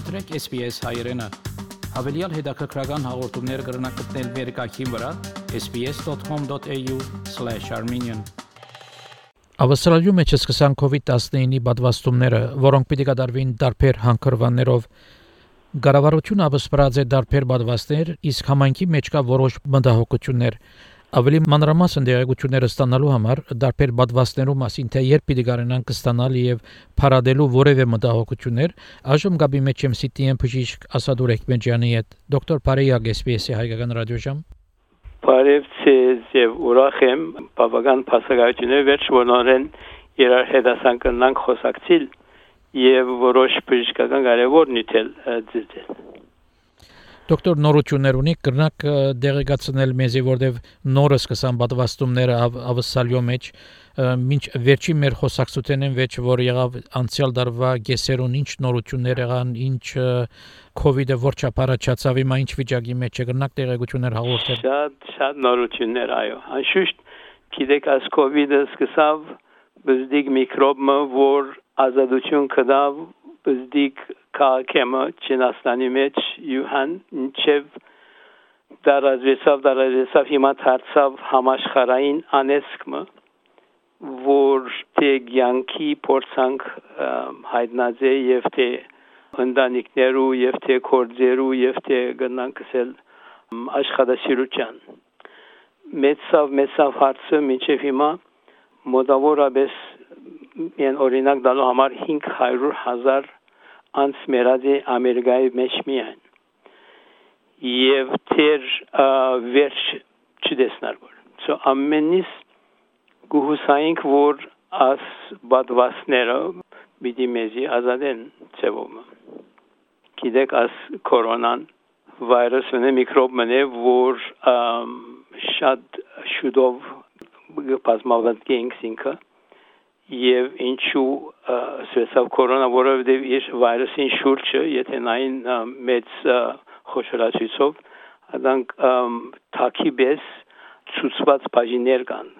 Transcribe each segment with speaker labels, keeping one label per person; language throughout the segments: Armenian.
Speaker 1: մտրեք SPS հայերեն։ Հավելյալ հետաքրքրական հաղորդումներ կգրնակցնել վերկայքին վրա sps.com.au/armenian Ավստրալիայում մեջ սկսան COVID-19-ի պատվաստումները, որոնք պիտի կատարվին դարբեր հանգրվաններով Գարավարությունը ավստրած է դարբեր պատվաստներ, իսկ համայնքի մեջ կա որոշ մտահոգություններ։ Ավելի մանրամասն դերակցությունները ստանալու համար դարբեր պատվաստներու մասին թե երբ պիտի կարենան կստանալ եւ փարադելու որևէ մտահոգություններ այժմ գաբի մեջ եմ CTM բժիշկ Ասադուր Էկմեջյանի հետ դոկտոր Փարեյա GPS-ի հայկական ռադիոժամ
Speaker 2: Բարև ցեզ եւ ուրախ եմ բավական փաստարկություններ վերջ որոնեն երար հետասան կնանք խոսակցիլ եւ որոշ բժշկական կարևոր նյութել ձգել
Speaker 1: Դոկտոր նորություններ ունի, կրնակ դեղեկացնել մեզի, որտեվ նորը սկսան պատվաստումները ավսալյո մեջ, ինչ վերջի մեր խոսակցությունն մեջ, որ եղավ անցյալ դարվա գեսերուն ինչ նորություններ եղան, ինչ COVID-ը որ չապարաչացավ, հիմա ինչ վիճակի մեջ է, կրնակ դեղեկություններ հաղորդել։
Speaker 2: Շատ շատ նորություններ, այո։ Անշուշտ գիտեք, աս COVID-ը սկսավ բզդիկ միկրոբը, որ ազատություն կդավ բզդիկ քաղաքեմը Չինաստանի մեջ յուհան ինչև դարազեսավ դարազեսավ հիմա դարձավ համաշխարային անեսկմը որ թե ցանկի փորձանք հայտնաձե եւ թե ընտանիքներու եւ թե կորձերու եւ թե գնանքսել աշխատասիրության մեծավ մեծավ հարցը մինչև հիմա մոտավորապես են օրինակ դալու համար 500 հազար անց մերադի ամերիկայի մեջ միայն եւ թեր վերջ չդեսնար որ so ամենից գուհուսայինք որ աս բադվասները բիդի մեզի ազատեն ծևոմը գիտեք աս կորոնան վիրուսը միկրոբ մնե որ շատ շուտով բազմավանդ գենքսինքը եւ ինչու սվեսավ կորոնա, որովհետեւ իր վիրուսին շուրջը, եթե նայն մեծ խոշորացույցով, adank թակի բես ցուցված բաժիներ կան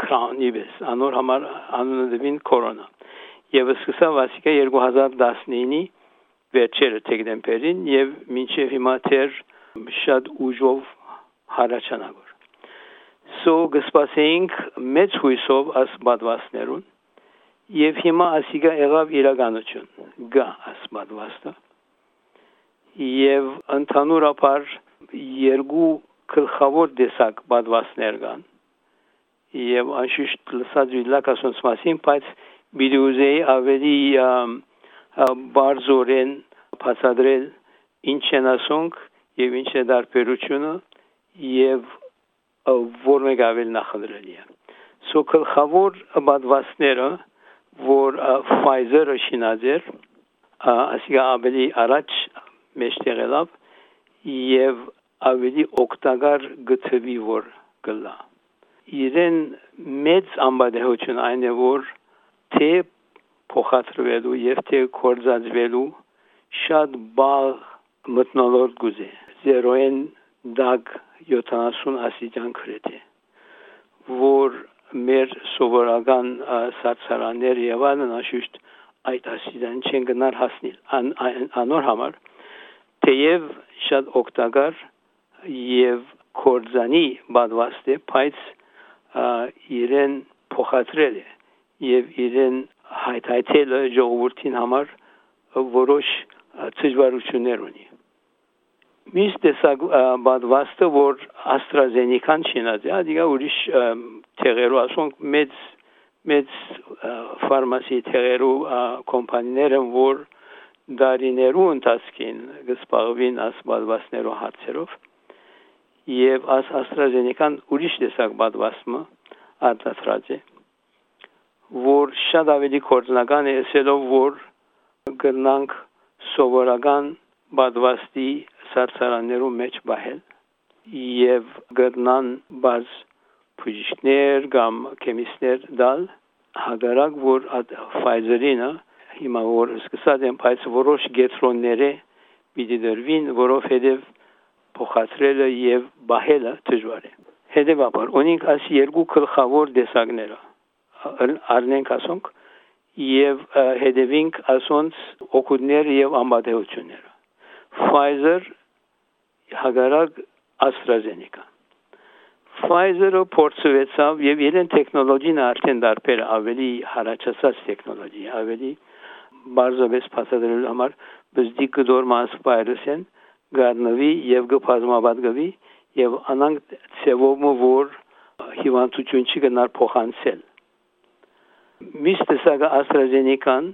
Speaker 2: քրաունի բես անոր համար անունը դվին կորոնա եւ սկսավ ասիկա 2019-ի վերջերը դեկտեմբերին եւ մինչեւ հիմա թեր շատ ուժով հարաճանագոր so գսպասեինք մեծ հույսով աս բադվասներուն Եվ հիմա ասիգա եղավ իրականություն գա ասմատվաստը եւ ընդհանուրապես երկու գլխավոր դեսակ բադվասներ կան եւ անշուշտ լսած վիլակասոնց մասին բայց բիդուզեի ավելի բարձորեն բացադրել ինչ են ասոնք եւ ինչ է դարբերությունը եւ որ մեկ ավելի նախադրելի է սո գլխավոր բադվասները որ Pfizer-ը շինաձեր ասիկա ավելի առաջ մեջտեղ ելավ եւ ավելի օգտակար գծվի որ գլա իրեն մեծ ամբադեհություն այն է որ թե փոխադրվելու եւ թե կորզածվելու շատ բաղ մտնոլորտ գուզե 0-ին դակ 70 ասիջան քրեթե որ մեր սովորական սարսարաններ եւ այլն անշուշտ այդ ասիդան չեն գնար հասնել ան, անոր համար թեև շատ օգտակար եւ կորձանի բադվաստ է բայց իրեն փոխադրել է եւ իրեն հայթայթել ժողովրդին համար որոշ ծժվարություններ ունի միշտ տեսակ բադվաստը որ AstraZeneca-ն չինած է, ադիգա ուրիշ թեղերու ասոնք մեծ մեծ ֆարմասի թեղերու կոմպանիները որ դարիներու ընթացքին գսպաղվին աս բադվաստներու հարցերով եւ աս AstraZeneca-ն ուրիշ տեսակ բադվաստը արտադրած է որ շատ ավելի կորձնական է ասելով որ գնանք սովորական բադվաստի սարսարաններու մեջ բահել եւ գտնան բազ բժիշկներ կամ քեմիստներ դալ հագարակ որ Pfizer-ինը հիմա որ սկսած են բայց որոշ գետրոնները պիտի դրվին որովհետեւ փոխադրելը եւ բահելը դժվար է հետեւաբար ունենք աս երկու գլխավոր դեսակները առնենք ասոնք եւ հետևինք ասոնց օգուտներ եւ ամբատեությունները Pfizer հագարակ AstraZeneca Pfizer-ը փորձվեցավ եւ իրեն տեխնոլոգին արդեն դարբեր ավելի հարաճած տեխնոլոգի, ավելի բարձրապես փաստադրելու համար բզդիկ դոր մաս վիրուսեն գարնվի եւ գփազմաբադգվի եւ անանք ծևոմը որ հիվանդություն չի գնար փոխանցել միշտ AstraZeneca-ն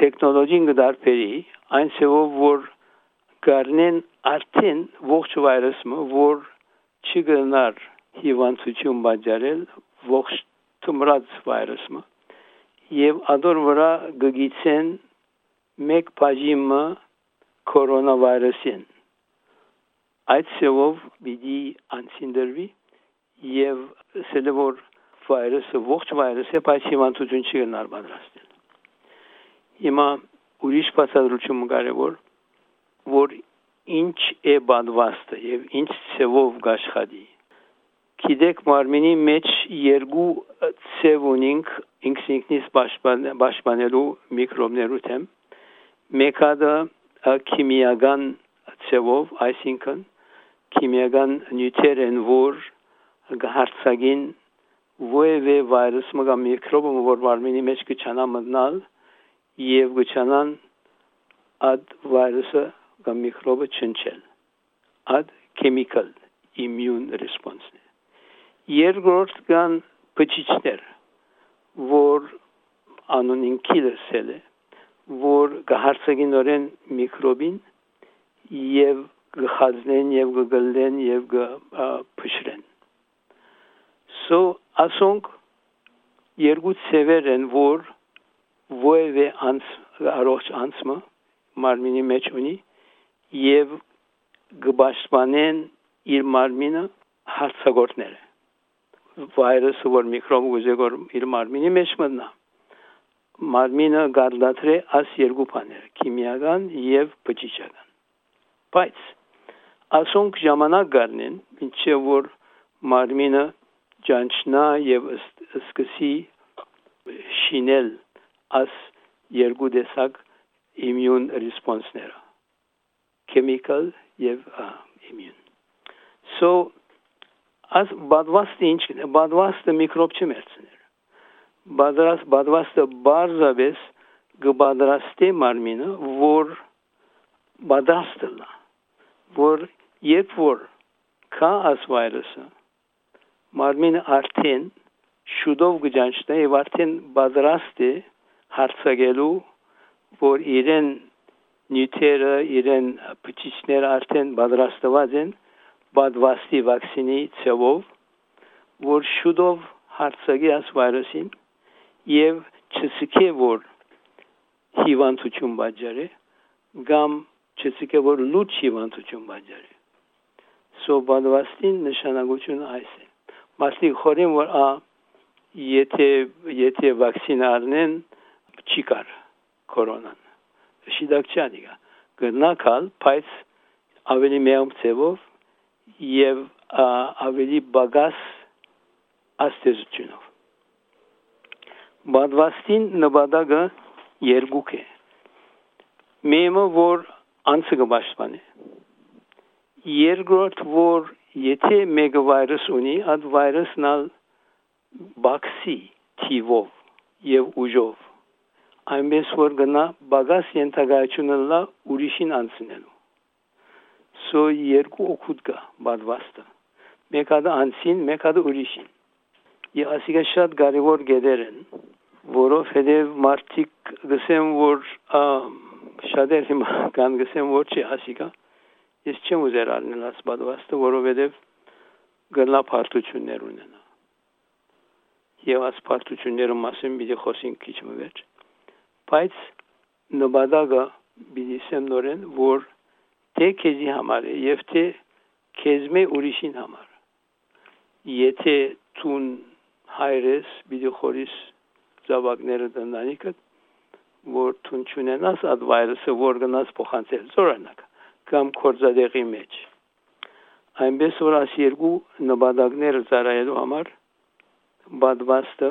Speaker 2: տեխնոլոգին գդարբերի այն ծևով որ գարնեն արդեն ողջ վիրուսը որ չի գնար հիվանդություն բաժարել ողջ թմրած վիրուսը եւ ադոր վրա գգիցեն մեկ բաժիմը կորոնավիրուսին այդ ծավով բիդի անցինդրվի եւ սելևոր վիրուսը ողջ վիրուսը բայց հիվանդություն չի գնար պատրաստել հիմա ուրիշ բացատրություն կարևոր որ ինչ է բադվաստը եւ ինչ ծավով գաշխատի Գիտեք մարմինի մեջ երկու ցև ունենք ինքս ինքնից պաշտպանելու միկրոբներու թեմ մեկը քիմիական ցևով այսինքն քիմիական նյութեր են որ գահարցագին ովևէ վիրուս մգա միկրոբը որ մարմինի մեջ կչանա մտնալ եւ կչանան ad վիրուսը կամ միկրոբը չնչել ad chemical immune response Երկրորդ կան բջիջներ, որ անունին կիլսել է, որ կհարցագինորեն միկրոբին եւ գխազնեն եւ գգլեն եւ գփշրեն։ So ասոնք երկու ծևեր են, որ ովևէ անց առողջ անցմը մարմինի մեջ ունի եւ գբաշխանեն իր մարմինը հարցագործները վիրուսը որ միկրոբ ուզեգոր իր մարմինի մեջ մտնա մարմինը գարդատրե աս երկու բաներ քիմիական եւ բջիջական բայց ասոնք ժամանակ գարնեն ինչեւ որ մարմինը ջանչնա եւ սկսի շինել աս երկու տեսակ immune response-ները chemical եւ immune so Աս բադվաստը ինչ բադվաստը միկրոբ չի մերցներ բադրաս բադվաստը բարձավես գբադրաստե մարմինը որ բադաստլա որ երբ որ կա աս վիրուսը մարմինը արդեն շուտով գճանչտա եւ արդեն բադրաստ է հարցակելու որ իրեն նյութերը իրեն բջիջները արդեն բադրաստված են բադվաստի վակցինի ցավով, որ շուտով հարցակի աս վիրուսին եւ չսկե որ հիվանդություն բաժարե կամ չսկե որ լուծ հիվանդություն բաժարե սո բադվաստին նշանակությունը այս է մասնի խորին որ ա եթե եթե վակցին առնեն չի կար կորոնան շիդակ չանիգա գնակալ բայց ավելի մեծ ծևով եւ ավելի բագաս աստեզությունով բադվաստին նպատակը երկուք է մեմը որ անցը կպաշտպանի երկրորդ որ եթե մեկը վիրուս ունի այդ վիրուսն ալ բաքսի թիվով եւ ուժով այնպես որ գնա բագաս ենթակայությունը լա ուրիշին անցնելու սո երկու օգուտ կա բադվաստը մեկ հատ անցին մեկ հատ ուրիշին եւ ասիկա շատ կարեւոր գեդեր են որովհետեւ մարդիկ գսեն որ շատեր հիմա կան գսեն որ չի ասիկա ես չեմ ուզեր առնել աս բադվաստը որովհետեւ գնա պարտություններ ունենա եւ աս պարտությունները մասին պիտի խոսենք քիչ մը բայց նպատակը պիտի սեմ նորեն որ թե քեզի համար է եւ թե քեզմե ուրիշին համար եթե ցուն հայրես բիդի խորիս զավակները տնանիկը որ ցուն չունենաս այդ վայրսը որ գնաս փոխանցել զորանակ կամ կորզադեղի մեջ այնպես որ աս երկու նպատակները ծառայելու համար բադվաստը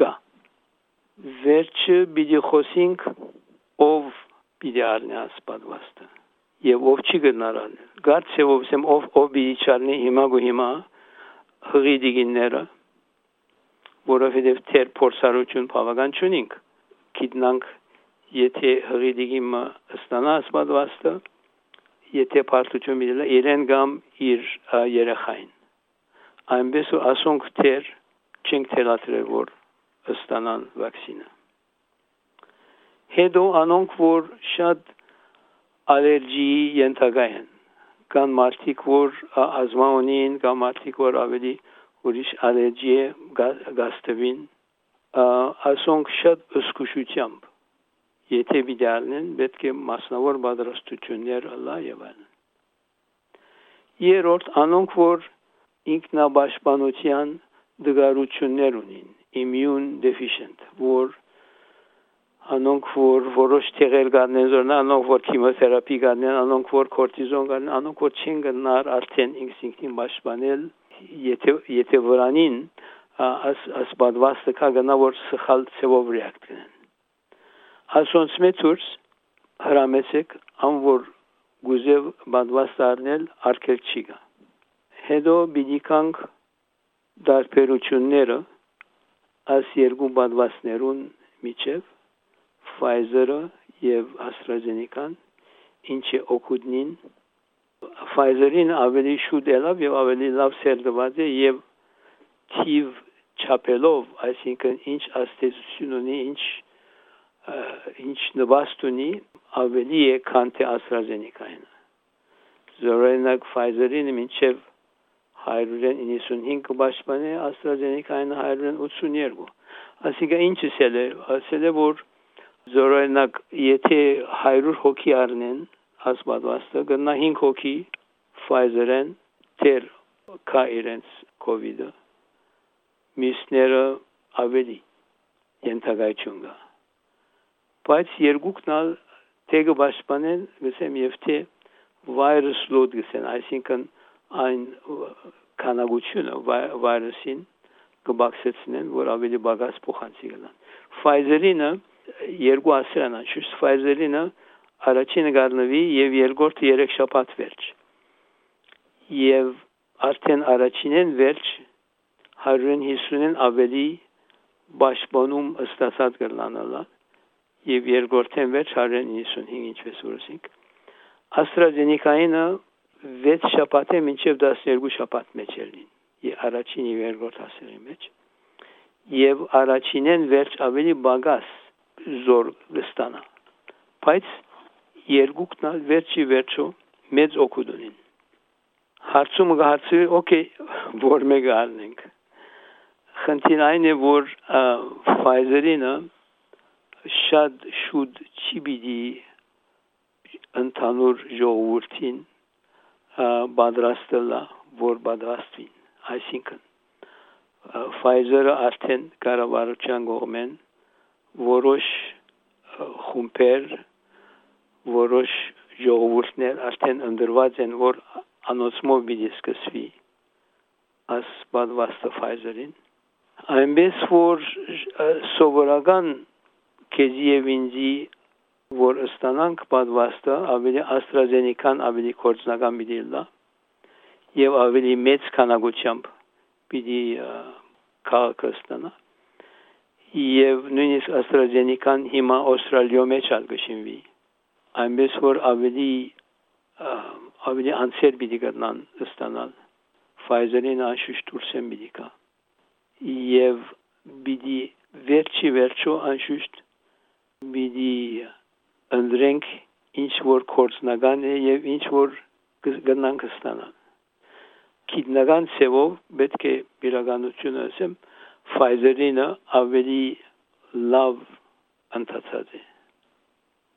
Speaker 2: կա վերջը պիտի խոսենք ով պիտի առնի ասպատվաստը եւ ով չի գնարան գարցե ով սեմ ով ով պիտի չարնի հիմա գու հիմա հղի դիգինները որովհետեւ թեր փորձառություն բավական չունենք գիտնանք եթե հղի դիգիմը ստանա ասպատվաստը եթե պարտություն միլը իրեն գամ իր երեխային այնպես որ ասոնք թեր չենք թելադրել որ ստանան վակցինը հետո անոնք որ շատ ալերգիի ենթակա են կան մարդիկ որ ազմա ունին կան մարդիկ որ ավելի ուրիշ ալերգի է գաստվին ասոնք շատ ըսկուշությամբ եթե վիդեալն պետք է մասնավոր պատրաստություններ ըլա եւ այլն երրորդ անոնք որ ինքնաբաշխանության դգարություններ ունին immune deficient որ անոնք որ որոշ թեղեր գանեն զորնա անոնք որ քիմիոթերապի գանեն անոնք որ կորտիզոն գանեն անոնք որ չեն գնար արդեն ինստինկտին պաշտպանել եթե եթե վրանին աս աս բադվաստը կա գնա որ սխալ ծևով ռեակտ կնեն ասոնց մեծուրս հրամեցեք ան որ գուզև բադվաստ առնել արկել չի գա հետո բիդիկանք դարբերությունները աս երկու բադվաստներուն միջև Pfizer-ը եւ AstraZeneca-ն ինչ է օգուտնին Pfizer-ին ավելի շուտ ելավ եւ ավելի լավ սերտված է եւ թիվ չափելով, այսինքն ինչ աստեցություն ունի, ինչ ինչ նվաստ ունի, ավելի է քան թե AstraZeneca-ին։ Զորենակ Pfizer-ին մինչև 195 կբաշխանե AstraZeneca-ին 182։ Այսինքն ինչը սել է, ասել է որ Զորօրինակ, եթե 100 հոգի առնեն ասպատվաստը, գնա 5 հոգի Pfizer-ն դեր կա իրենց COVID-ը։ Միսները ավելի ենթակայություն կա։ Բայց երկուքն ալ թեգը պաշտպանեն, գսեմ եւ թե վիրուս լոդ գսեն, այսինքն այն քանակությունը վիրուսին կբացեցնեն, որ ավելի բագաս փոխանցի գնան։ Pfizer-ինը երկու ասրան անշուշտ Pfizer-ինը առաջինը գարնվի եւ երկրորդը երեք շաբաթ վերջ եւ արդեն առաջինեն վերջ 150-ին ավելի պաշտպանում ստացած կլանալա եւ երկրորդեն վերջ 195 ինչպես որսինք AstraZeneca-ինը 6 շաբաթ է մինչև 12 շաբաթ մեջ ելին եւ առաջին եւ երկրորդ ասերի մեջ եւ առաջինեն վերջ ավելի բագաս զոր կստանա բայց երկուքն ալ վերջի վերջո մեծ օգուտ ունին հարցումը գահացի օքեյ որ մեկը առնենք խնդիրն այն է որ Pfizer-ինը շատ շուտ չի բիդի ընդհանուր ժողովրդին պատրաստելա որ պատրաստվին այսինքն Pfizer-ը արդեն կառավարության կողմեն որոշ խումբեր, որոշ ժողովուրդներ արդեն ընդրված են, որ անոցմով պիտի սկսվի աս բադվաստը Pfizer-ին։ Այնպես որ սովորական քեզի եւ ինձի որ ստանանք բադվաստը ավելի AstraZeneca-ն ավելի կորցնական պիտի լա եւ ավելի մեծ քանակությամբ պիտի քաղաքը ստանա եւ նույնիսկ AstraZeneca-ն հիմա Ավստրալիո մեջ ալ գշինվի այնպես որ ավելի ավելի անցեր պիտի գտնան ստանալ Pfizer-ին անշուշտ դուրսեն պիտի կա եւ պիտի վերջի վերջո անշուշտ պիտի ընդրենք ինչ որ կորցնական է եւ ինչ որ գտնանք ստանալ քիդնական ծևով պետք է իրականությունը ասեմ Pfizer-ինը ավելի լավ ընթացած է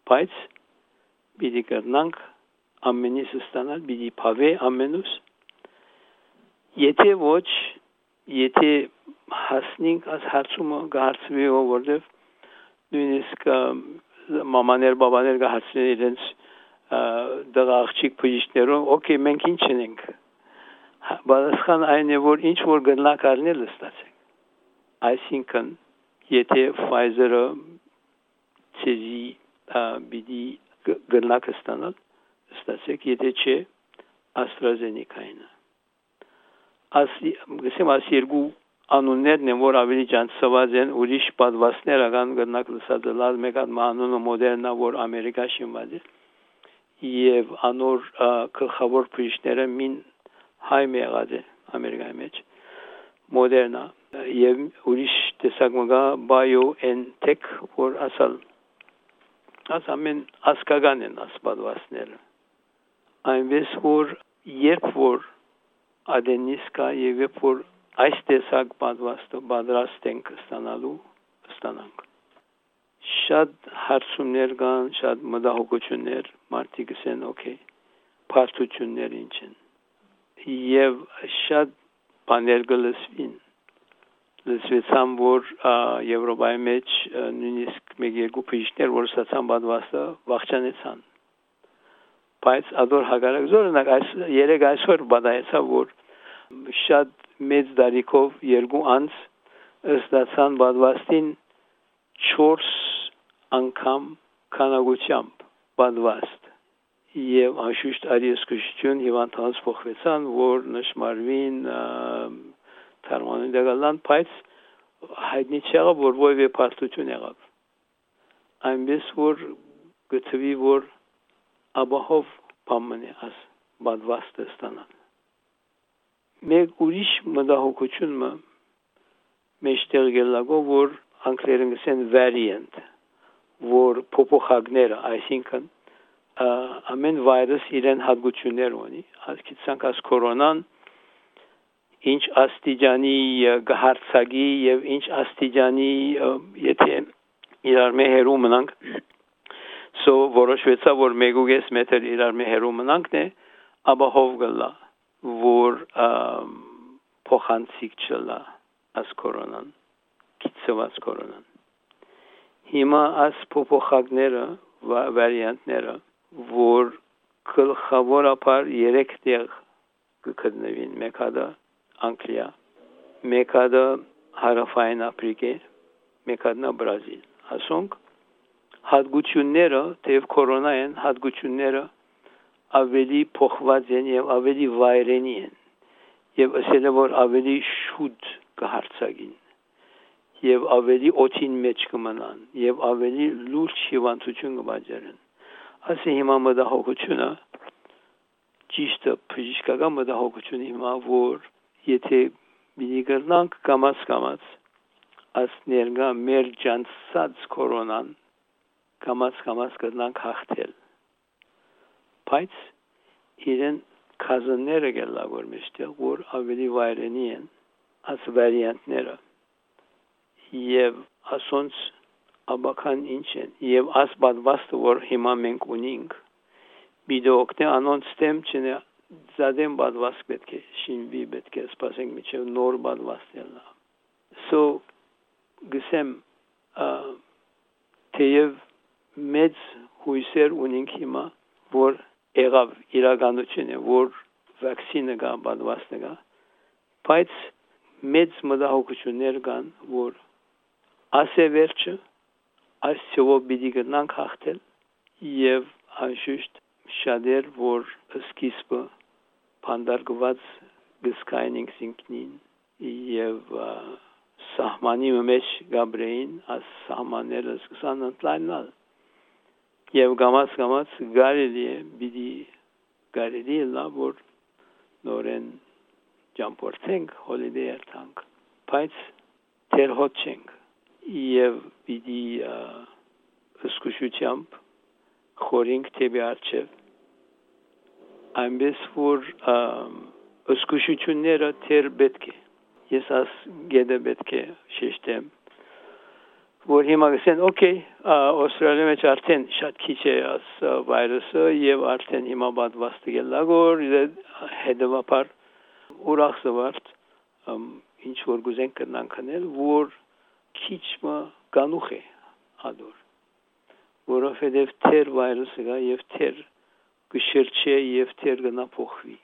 Speaker 2: բայց պիտի կրնանք ամենից ստանալ պիտի փավե ամենուս եթե ոչ եթե հասնենք աս հարցումը գարցվի որովհետև նույնիսկ մամաներ բաբաներ գահացնեն իրենց դղա աղջիկ բժիշկներով օքեյ մենք ինչ ենք բացխան այն է որ ինչ որ գնլակ արնել ստացենք այսինքն եթե Pfizer-ը ցեզի բիդի գնաք ստանալ ստացեք եթե չէ AstraZeneca-ին աս գսեմ աս երկու անուններն են որ ավելի ջանցված են ուրիշ պատվաստներ ական գնաք լսած լալ մեկ հատ մանունը մոդերնա որ ամերիկա շինված է եւ անոր գլխավոր բժիշկները մին հայ մեղած է ամերիկայի մեջ մոդերնա եւ ուրիշ տեսակ մգա BioNTech որ ասալ աս ամեն ասկական են ասպատվասները այնպես որ երբ որ ադենիս կա եւ երբ որ այս տեսակ պատվաստը պատրաստ ենք ստանալու ստանանք շատ հարցումներ կան շատ մտահոգություններ մարդիկ ասեն օքեյ փաստություններ ինչ են եւ շատ բաներ գլսվին լսվեցան որ Եվրոպայի մեջ նույնիսկ մեկ երկու փիժներ որ ստացան բադվաստը վախճանեցան բայց ադոր հագարակ զորնակ այս երեք այսօր բադայեցա որ շատ մեծ դարիքով երկու անց ստացան բադվաստին 4 անգամ քանակությամբ բադվաստ եւ անշուշտ արիեսկություն հիվանդանց փոխվեցան որ նշмарվին թարմանի դեղալան բայց հայտնի չեղավ որ ովևէ փաստություն եղավ այնպես որ գծվի որ ապահով բամնի աս բադվաստ ստանան մեկ ուրիշ մտահոգություն մը մեջտեղ գելագով որ անգլերեն գսեն variant որ փոփոխակները այսինքն ամեն վայրս իրեն հատկություններ ունի ասկիցանք աս կորոնան ինչ աստիճանի գահարցագի եւ ինչ աստիճանի եթե իրար մե հերու մնանք so որոշվեցա որ 1.5 մետր իրար մե հերու մնանքն է ապա հով գլա որ փոխանցիկ չլա աս կորոնան կիցված կորոնան հիմա աս փոփոխակները վարիանտները որ գլխավորապես 3 տեղ կգտնվին մեկ հատը Անգլիա, մեկ հատը հարավային Աֆրիկա, մեկ հատն Բրազիլ։ Ասոնք հատկությունները, թեև կորոնա են, հատկությունները ավելի փոխված են եւ ավելի վայրենի են։ Եվ ասել որ ավելի շուտ կհարցագին եւ ավելի օթին մեջ կմնան եւ ավելի լուրջ հիվանդություն կբաժերեն ասի հիմա մտահոգությունը ճիշտը բժշկական մտահոգությունը հիմա որ եթե մի գտնանք կամած կամած աս ներգա մեր ջանցած կորոնան կամած կամած գտնանք հաղթել բայց իրեն կազնները գելա որ ավելի վայրենի են աս վարիանտները եւ ասոնց աբական ինչ են եւ աս բադվաստը որ հիմա մենք ունենք բիդոկտե անոնց տեմ չնե զադեն բադվասկ պետք է շինվի, պետք է սպասենք միջև նոր բադվաստ ելնա։ So գսեմ թեև մեծ հույսեր ունենք հիմա, որ եղավ իրականություն է, որ վակցինը կա, բադվաստը կա, բայց մեծ մտահոգություններ կան, որ ասե վերջը այս ծովով պիտի գտնանք հաղթել եւ անշուշտ շատեր որ սկիզբը փանդարգված գսկային ինքնին եւ սահմանի մեջ գաբրեին աս սահմանները սկսան ընդլայնալ եւ գամած գամած գարելի է բիդի գարելի է լավ որ նորեն ճամփորդենք հոլիդեյ երթանք բայց թեր հոտ չենք եւ բիդի ըսկուշությամբ խորինք թեպի արջև այնպես որ ըսկուշությունները թեր պետք է ես աս գեդը պետք է շեշտեմ որ հիմա գսեն օքեյ օստրալիա մեջ արդեն շատ քիչ է աս վիրուսը եւ արդեն հիմա բադվաստ գելագոր հետեւաբար ուրախ զվարթ ինչ որ գուզեն կնան կնել որ քիչ մը կանուխ է ադոր որովհետեւ թեր վիրուսը գա եւ թեր կշրջի եւ թեր գնա փոխվի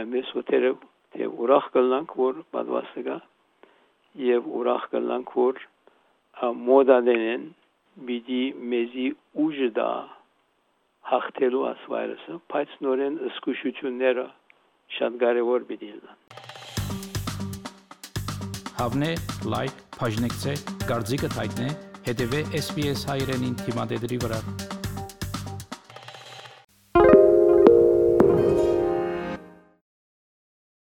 Speaker 2: այնպես որ թերը թե ուրախ կլանք որ պատվաստը կա եւ ուրախ կլանք որ մոդադենեն բիդի մեզի ուժը դա հաղթելու ասվայրսը, բայց նորեն զսկուշությունները շատ կարևոր պիտի լինեն։
Speaker 3: Հավնե լայք, բաժնեկցե, դարձիկը թայտնե, հետեւե SPS հայրենին թիմադեդի վրա։